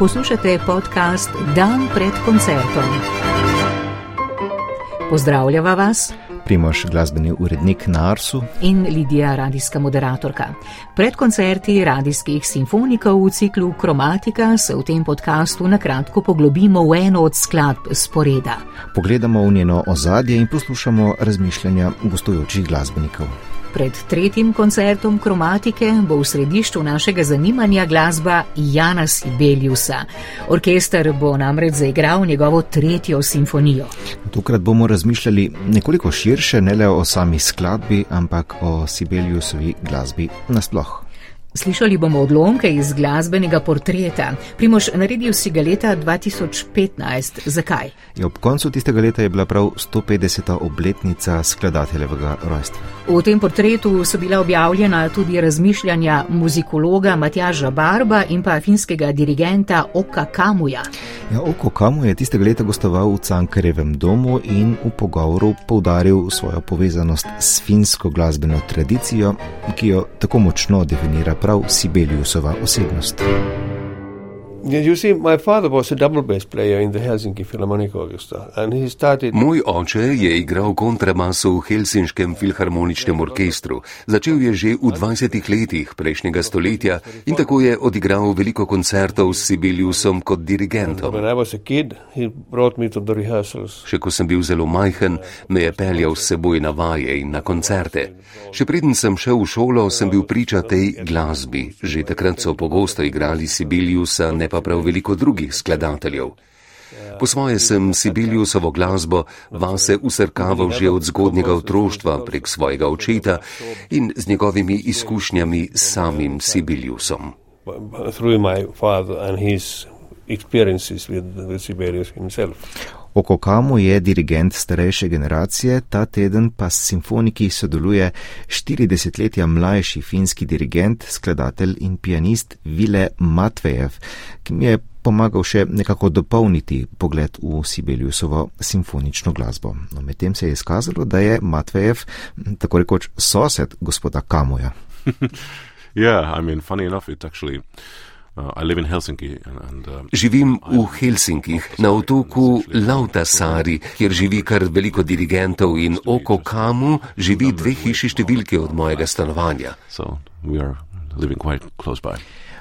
Poslušate podcast Dan pred koncertom. Pozdravljava vas. Primoš, glasbeni urednik na Arsu in Lidija, radijska moderatorka. Pred koncerti radijskih simfonikov v ciklu Kromatika se v tem podkastu na kratko poglobimo v eno od skladb sporeda. Pogledamo v njeno ozadje in poslušamo razmišljanja gostujočih glasbenikov. Pred tretjim koncertom kromatike bo v središču našega zanimanja glasba Jana Sibeliusa. Orkester bo namreč zaigral njegovo tretjo simfonijo. Tokrat bomo razmišljali nekoliko širše, ne le o sami skladbi, ampak o Sibeliusovi glasbi nasploh. Slišali bomo odlomke iz glasbenega portreta. Primož, naredil si ga leta 2015. Zakaj? Ja, ob koncu tistega leta je bila prav 150. obletnica skladateljevega rojstva. V tem portretu so bila objavljena tudi razmišljanja muzikologa Matjaža Barba in pa finskega dirigenta Oka Kamuja. Ja, Oko Kamu je tistega leta gostoval v Cankarevem domu in v pogovoru poudaril svojo povezanost s finsko glasbeno tradicijo, ki jo tako močno definira prav Sibeliusova osebnost. Moj oče je igral kontrabaso v Helsinškem filharmoničnem orkestru. Začel je že v 20 letih prejšnjega stoletja in tako je odigral veliko koncertov s Sibeliusom kot dirigentom. Še ko sem bil zelo majhen, me je peljal s seboj na vaje in na koncerte. Še preden sem šel v šolo, sem bil priča tej glasbi. Že takrat so pogosto igrali Sibeliusa, ne pa prav veliko drugih skladateljev. Po svoje sem Sibeliusovo glasbo vase usrkaval že od zgodnjega otroštva prek svojega očeta in z njegovimi izkušnjami s samim Sibeliusom. Okokamu je dirigent starejše generacije, ta teden pa s simfoniki sodeluje 40 letja mlajši finski dirigent, skladatelj in pianist Vile Matvejev, ki mi je pomagal še nekako dopolniti pogled v Sibeliusovo simfonično glasbo. No, medtem se je izkazalo, da je Matvejev tako rekoč sosed gospoda Kamuja. yeah, I mean, funny enough, it actually. Uh, Helsinki and, uh, Živim v Helsinkih, na otoku Lautasari, kjer živi kar veliko dirigentov in oko kamu živi dve hiši številke od mojega stanovanja. So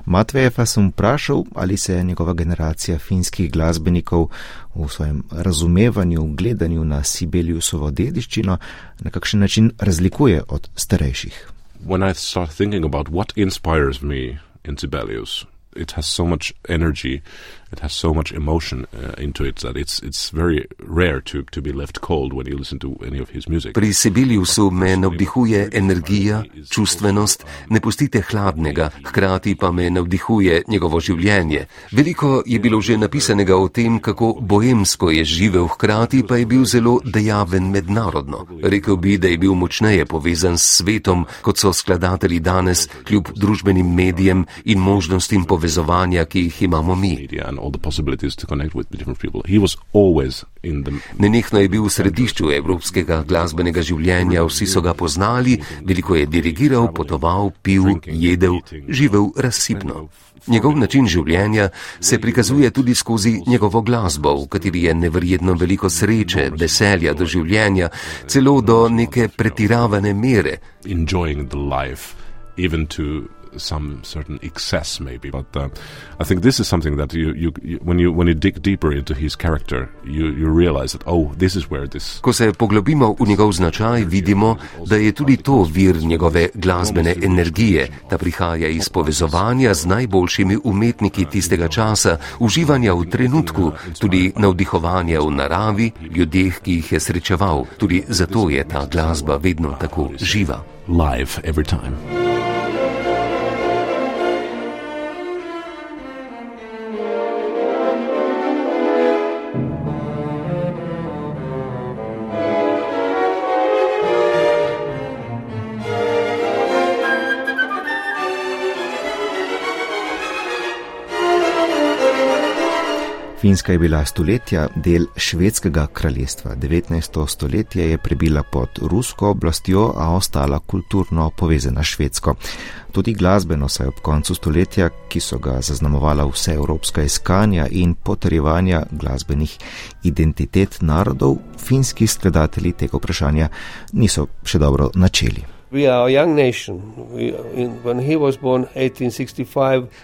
Matvejev sem vprašal, ali se njegova generacija finskih glasbenikov v svojem razumevanju, gledanju na Sibeliusovo dediščino na kakšen način razlikuje od starejših. When I start thinking about what inspires me in Sibelius, it has so much energy, it has so much emotion uh, into it that it's it's very rare to to be left cold when you listen to any of his music. Pri Sibeliusu me navdihuje energija, čustvenost, ne pustite hladnega, hkrati pa me navdihuje njegovo življenje. Veliko je bilo že napisanega o tem, kako boemsko je živel, hkrati pa je bil zelo dejaven mednarodno. Rekel bi, da je bil močneje povezan s svetom, kot so skladatelji danes, kljub družbenim medijem in možnostim povezovanja, ki jih imamo mi. Nenehno je bil v središču evropskega glasbenega življenja, vsi so ga poznali, veliko je dirigiral, potoval, pil, jedel, živel razsipno. Njegov način življenja se prikazuje tudi skozi njegovo glasbo, v kateri je neverjetno veliko sreče, veselja do življenja, celo do neke pretiravane mere some certain excess, maybe. But uh, I think this is something that you, you, you, when you when you dig deeper into his character, you, you realize that oh, this is where this. Ko se poglobimo v njegov značaj, vidimo, da je tudi to vir njegove glasbene energije, da prihaja iz povezovanja z najboljšimi umetniki tistega časa, uživanja v trenutku, tudi navdihovanja v naravi, ljudeh, ki jih je srečeval. Tudi zato je ta glasba vedno tako živa. Live every time. Finska je bila stoletja del švedskega kraljestva. 19. stoletje je prebila pod rusko oblastjo, a ostala kulturno povezana švedsko. Tudi glasbeno se je ob koncu stoletja, ki so ga zaznamovala vse evropska iskanja in potrjevanja glasbenih identitet narodov, finski skladatelji tega vprašanja niso še dobro načeli.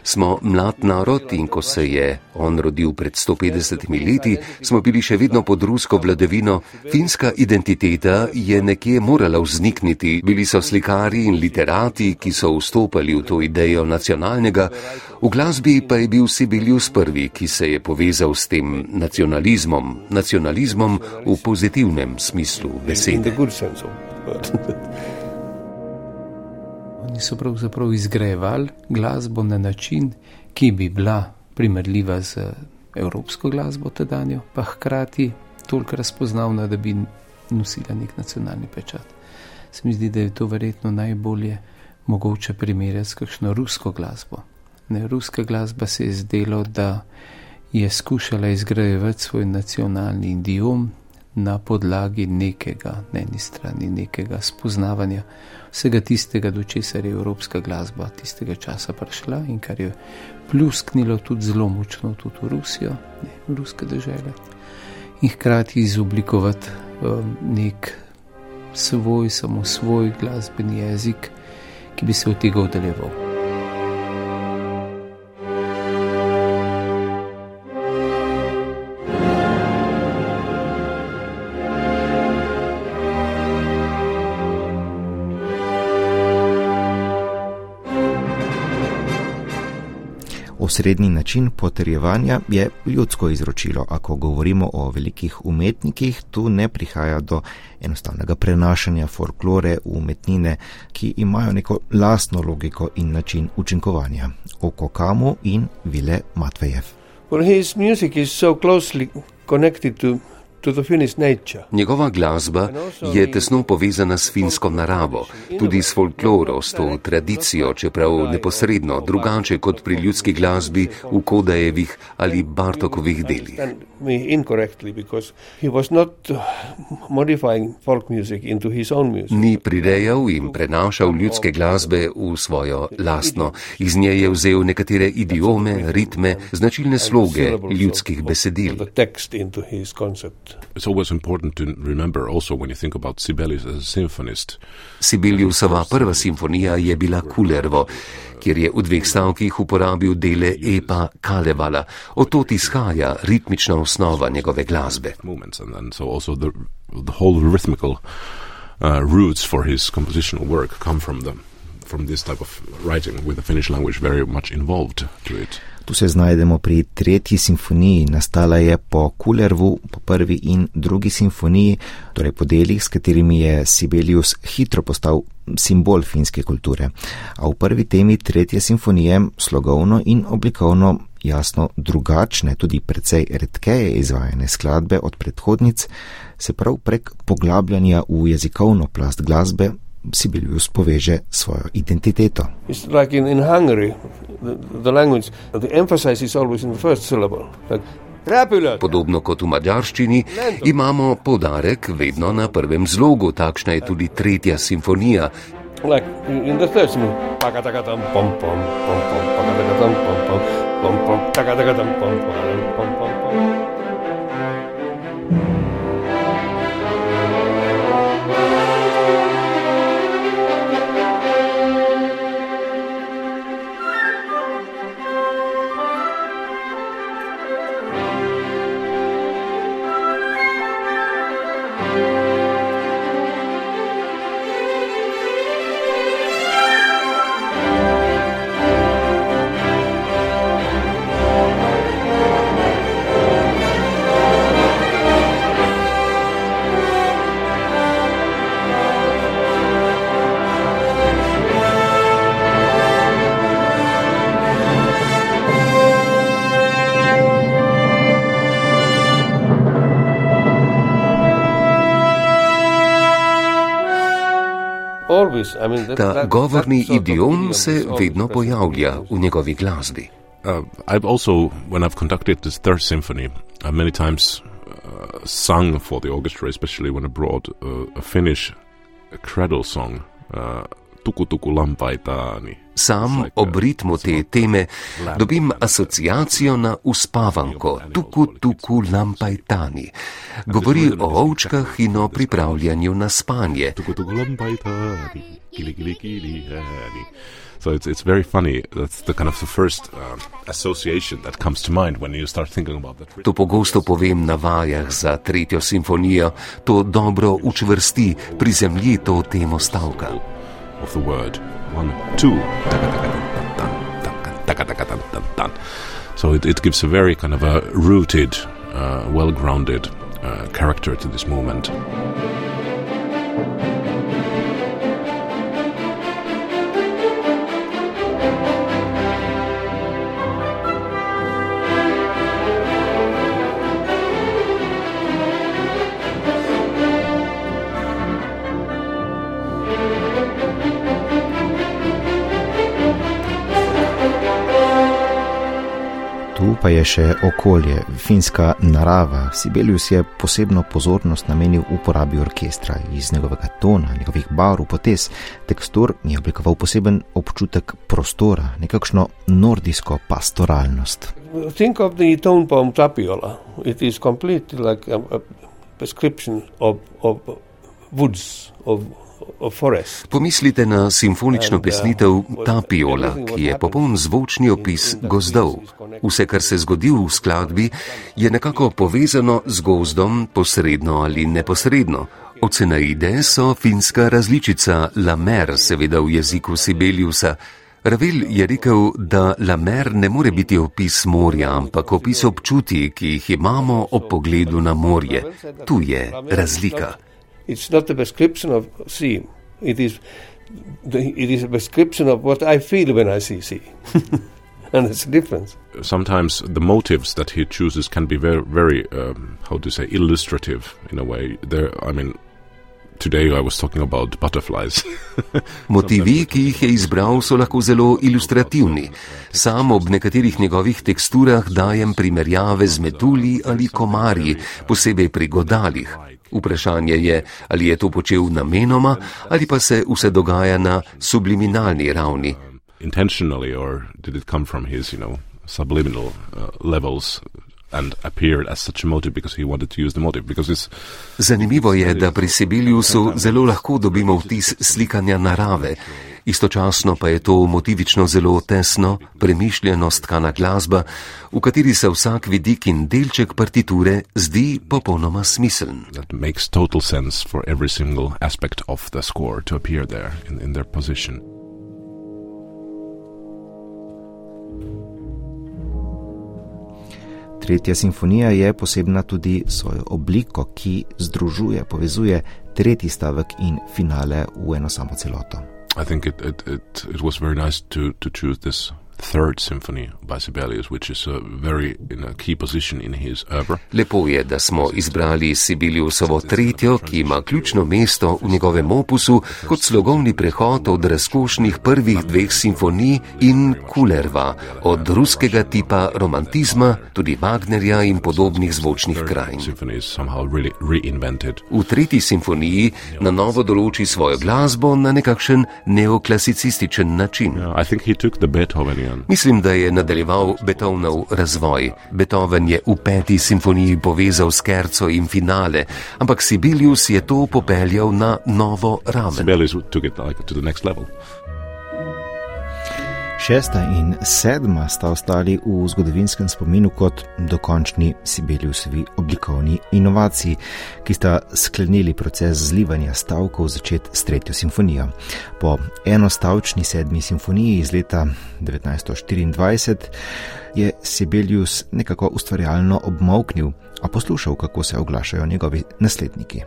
Smo mlad narod in ko se je on rodil pred 150 leti, smo bili še vedno pod rusko vladavino. Finska identiteta je nekje morala vznikniti. Bili so slikari in literati, ki so vstopali v to idejo nacionalnega. V glasbi pa je bil Sibelius prvi, ki se je povezal s tem nacionalizmom, nacionalizmom v pozitivnem smislu besede. Oni so pravzaprav izgrajevali glasbo na način, ki bi bila primerljiva z evropsko glasbo tedanjo, pa hkrati toliko razpoznavna, da bi nosila nek nacionalni pečat. Se mi zdi, da je to verjetno najbolje mogoče primerjati s kakšno rusko glasbo. Ne, ruska glasba se je zdelo, da je skušala izgrajevati svoj nacionalni idiom, na podlagi nekega, na eni strani nekega spoznavanja vsega tistega, do česar je evropska glasba tistega časa prišla in kar je plusknilo tudi zelo močno tudi v Rusijo, ne, v ruske države. In hkrati izoblikovati um, nek svoj, samo svoj glasbeni jezik, ki bi se od tega oddaljeval. Osrednji način potrjevanja je ljudsko izročilo. Ako govorimo o velikih umetnikih, tu ne prihaja do enostavnega prenašanja folklore v umetnine, ki imajo neko lastno logiko in način učinkovanja. Oko Kamu in Vile Matvejev. Well, Njegova glasba je tesno povezana s finsko naravo, tudi s folkloro, s to tradicijo, čeprav neposredno drugače kot pri ljudski glasbi v Kodajevih ali Bartokovih delih. Ni prirejal in prenašal ljudske glasbe v svojo lastno. Iz nje je vzel nekatere idiome, ritme, značilne sloge ljudskih besedil. It's always important to remember also when you think about Sibelius as a symphonist. Sibeliusova prva simfonija je bila Kulervo, kjer je v dveh stavkih uporabil dele epa Kalevala. Od tod izhaja ritmična osnova njegove glasbe. Uh, roots for his compositional work come from them, from this type of writing with the Finnish language very much involved to it. Tu se znajdemo pri tretji simfoniji, nastala je po Kullervu, po prvi in drugi simfoniji, torej po delih, s katerimi je Sibelius hitro postal simbol finske kulture. A v prvi temi tretje simfonije, slogovno in oblikovno jasno drugačne, tudi precej redkeje izvajane skladbe od predhodnic, se prav prek poglabljanja v jezikovno plast glasbe Sibelius poveže svojo identiteto. Like in, in Hungary, the, the language, the emphasis is always in the first syllable. Like, Podobno kot v mađarščini imamo podarek vedno na prvem zlogu, takšna je tudi tretja simfonija. Like in the third song, paka taka tam pom pom pom pom, paka taka tam pom pom pom pom, taka taka tam pom pom pom pom pom. Ta govorni idiom se vedno pojavlja v njegovi glasbi. uh, I've also, when I've conducted this third symphony, I've many times uh, sung for the orchestra, especially when I brought uh, a Finnish cradle song, uh, Tuku Tuku Lampaitani. Sam ob ritmu te teme dobim asociacijo na uspavanko Tuku Tuku Lampaitani. Govori o ovčkah in o pripravljanju na spanje. So it's, it's very funny. That's the kind of the first uh, association that comes to mind when you start thinking about that. To pogosto povem na vajah za tretjo simfonijo, to dobro učvrsti, prizemlji to temo stavka. Of the word one, two. So it, it gives a very kind of a rooted, uh, well grounded uh, character to this movement. Še okolje, finska narava. Sibelius je posebno pozornost namenil uporabi orkestra, iz njegovega tona, njegovih barv, potez, tekstur je oblikoval poseben občutek prostora, nekakšno nordijsko pastoralnost. Think of the tone poem Tapiola. It is completely like a, a description of, of woods, of Pomislite na simfonično pesnitev Tapiola, ki je popoln zvočni opis gozdov. Vse, kar se zgodi v skladbi, je nekako povezano z gozdom, posredno ali neposredno. Ocenaide so finska različica Lamer, seveda v jeziku Sibeliusa. Ravel je rekel, da Lamer ne more biti opis morja, ampak opis občutij, ki jih imamo ob pogledu na morje. Tu je razlika. It's not a description of sea. It is, the, it is a description of what I feel when I see sea. and it's a difference. Sometimes the motives that he chooses can be very, very, um, how to say, illustrative in a way. There, I mean, Motivi, ki jih je izbral, so lahko zelo ilustrativni. Sam ob nekaterih njegovih teksturah dajem primerjave z metulji ali komarji, posebej pri godalih. Vprašanje je, ali je to počel namenoma ali pa se vse dogaja na subliminalni ravni. Intentionally, or did it come from his, you know, subliminal uh, levels and appeared as such a motive because he wanted to use the motive? Because it's. Zanimivo je, da pri Sibeliusu zelo lahko dobimo vtis slikanja narave. Istočasno pa je to motivično zelo tesno, premišljeno stkana glasba, v kateri se vsak vidik in delček partiture zdi popolnoma smiseln. Tretja simfonija je posebna tudi svojo obliko, ki združuje, povezuje tretji stavek in finale v eno samo celoto. I think it, it, it, it was very nice to, to choose this third symphony by Sibelius, which is a very in a key position in his oeuvre. Lepo je, da smo izbrali Sibeliusovo tretjo, ki ima ključno mesto v njegovem opusu kot slogovni prehod od razkošnih prvih dveh simfonij in Kulerva, od ruskega tipa romantizma, tudi Wagnerja in podobnih zvočnih krajin. V tretji simfoniji na novo določi svojo glasbo na nekakšen neoklasicističen način. Yeah, Mislim, da je nadaljeval Beethovenov razvoj. Beethoven je v peti simfoniji povezal skerco in finale, ampak Sibelius je to popeljal na novo raven. Šesta in sedma sta ostali v zgodovinskem spominu kot dokončni Sibeliusovi oblikovni inovaciji, ki sta sklenili proces zlivanja stavkov začet s tretjo simfonijo. Po enostavčni sedmi simfoniji iz leta 1924 je Sibelius nekako ustvarjalno obmoknil, a poslušal, kako se oglašajo njegovi nasledniki.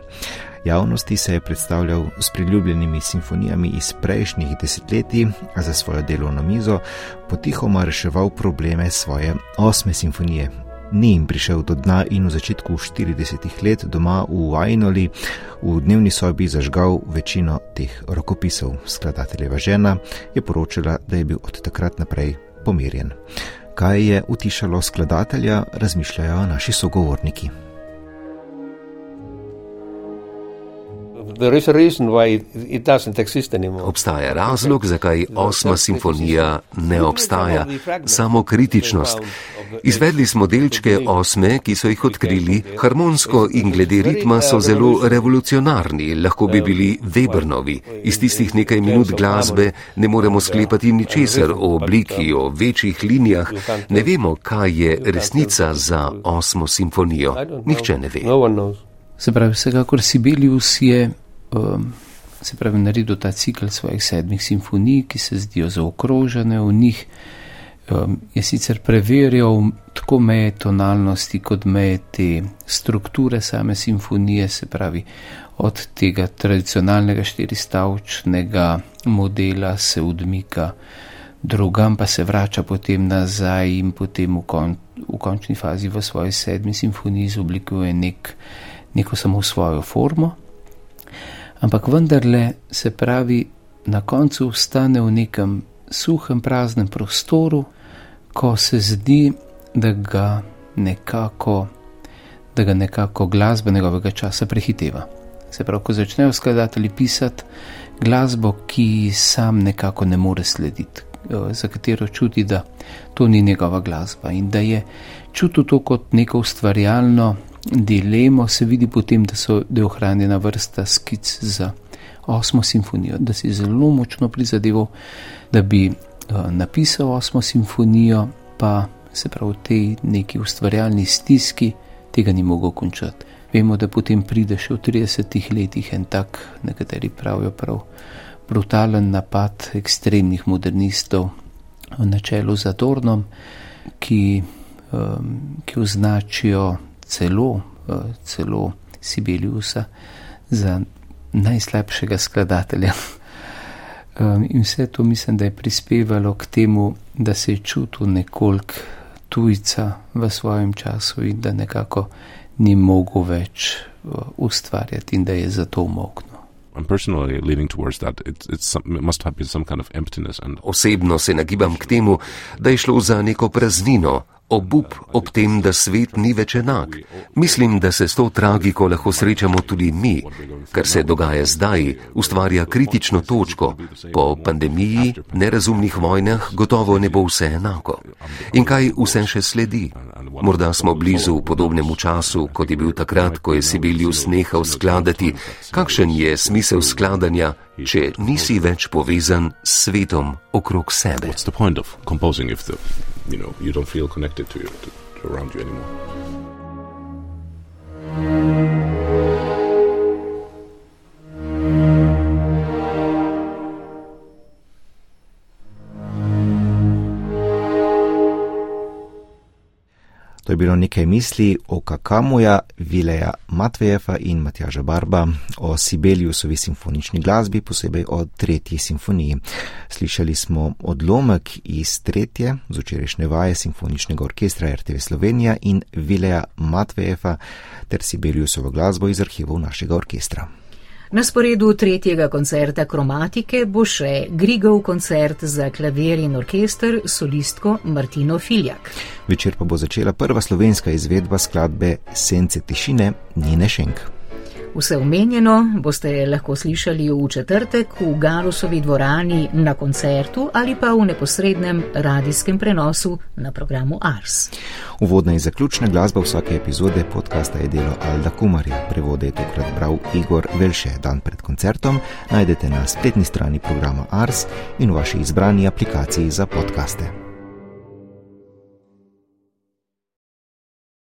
Javnosti se je predstavljal s priljubljenimi simfonijami iz prejšnjih desetletij, a za svojo delovno mizo potihoma reševal probleme svoje osme simfonije. Ni jim prišel do dna in v začetku 40 let doma v Ainoli v dnevni sobi zažgal večino teh rokopisov. Skladateljeva žena je poročala, da je bil od takrat naprej pomirjen. Kaj je utišalo skladatelja, razmišljajo naši sogovorniki. Obstaja razlog, zakaj osma simfonija ne obstaja, samo kritičnost. Izvedli smo delčke osme, ki so jih odkrili, harmonsko in glede ritma so zelo revolucionarni, lahko bi bili Webernovi. Iz tistih nekaj minut glasbe ne moremo sklepati ničesar o obliki, o večjih linijah, ne vemo, kaj je resnica za osmo simfonijo. Nihče ne ve. Se pravi, vsekakor Sibelius je um, se pravi, naredil ta cikl svojih sedmih simfonij, ki se zdijo zaokrožene v njih. Um, je sicer preverjal tako meje tonalnosti, kot meje te strukture same simfonije, se pravi, od tega tradicionalnega štiristavčnega modela se odmika, drugam pa se vrača potem nazaj in potem v, kon, v končni fazi v svoji sedmi simfoniji izoblikuje nek, neko samo svojo formo ampak vendarle se pravi, na koncu ostane v nekem suhem, praznem prostoru, ko se zdi, da ga nekako, da ga nekako glasba njegovega časa prehiteva. Se pravi, ko začnejo skladatelji pisati glasbo, ki sam nekako ne more slediti, eh, za katero čuti, da to ni njegova glasba in da je čutil to kot neko ustvarjalno dilemo se vidi potem, da, so, da je ohranjena vrsta skic za osmo simfonijo, da si zelo močno prizadeval, da bi uh, napisal osmo simfonijo, pa se pravi v tej neki ustvarjalni stiski tega ni mogel končati. Vemo, da potem pride še v 30 letih en tak, nekateri pravijo prav, brutalen napad ekstremnih modernistov na čelu z Adornom, ki, um, ki označijo celo, eh, celo Sibeliusa za najslabšega skladatelja. In vse to mislim, da je prispevalo k temu, da se je čutil nekoliko tujca v svojem času in da nekako ni mogel več eh, ustvarjati in da je zato umoknil. Osebno se nagibam k temu, da je šlo za neko praznino, obup ob tem, da svet ni več enak. Mislim, da se s to tragiko lahko srečamo tudi mi. Kar se dogaja zdaj, ustvarja kritično točko. Po pandemiji, nerazumnih vojnah, gotovo ne bo vse enako. In kaj vse še sledi? Morda smo blizu podobnemu času, kot je bil takrat, ko je Sibelius nehal skladati. Kakšen je smisel skladanja, če nisi več povezan s svetom okrog sebe? You know you don't feel connected to, to, to around you anymore. Bilo nekaj misli o Kakamuja, Vileja Matvejefa in Matjaža Barba, o Sibeliusovi simfonični glasbi, posebej o tretji simfoniji. Slišali smo odlomek iz tretje z včerajšnje vaje simfoničnega orkestra RTV Slovenija in Vileja Matvejefa ter Sibeliusovo glasbo iz arhivov našega orkestra. Na sporedu tretjega koncerta kromatike bo še Grigov koncert za klavir in orkester solistko Martino Filjak. Večer pa bo začela prva slovenska izvedba skladbe Sence tišine Nine Šenk. Vse omenjeno boste lahko slišali v četrtek v Galusovi dvorani na koncertu ali pa v neposrednem radijskem prenosu na programu Ars. Uvodna in zaključna glasba vsake epizode podcasta je delo Alda Kumarja. Prevode je tokrat bral Igor Velše. Dan pred koncertom najdete na spletni strani programa Ars in v vaši izbrani aplikaciji za podkaste.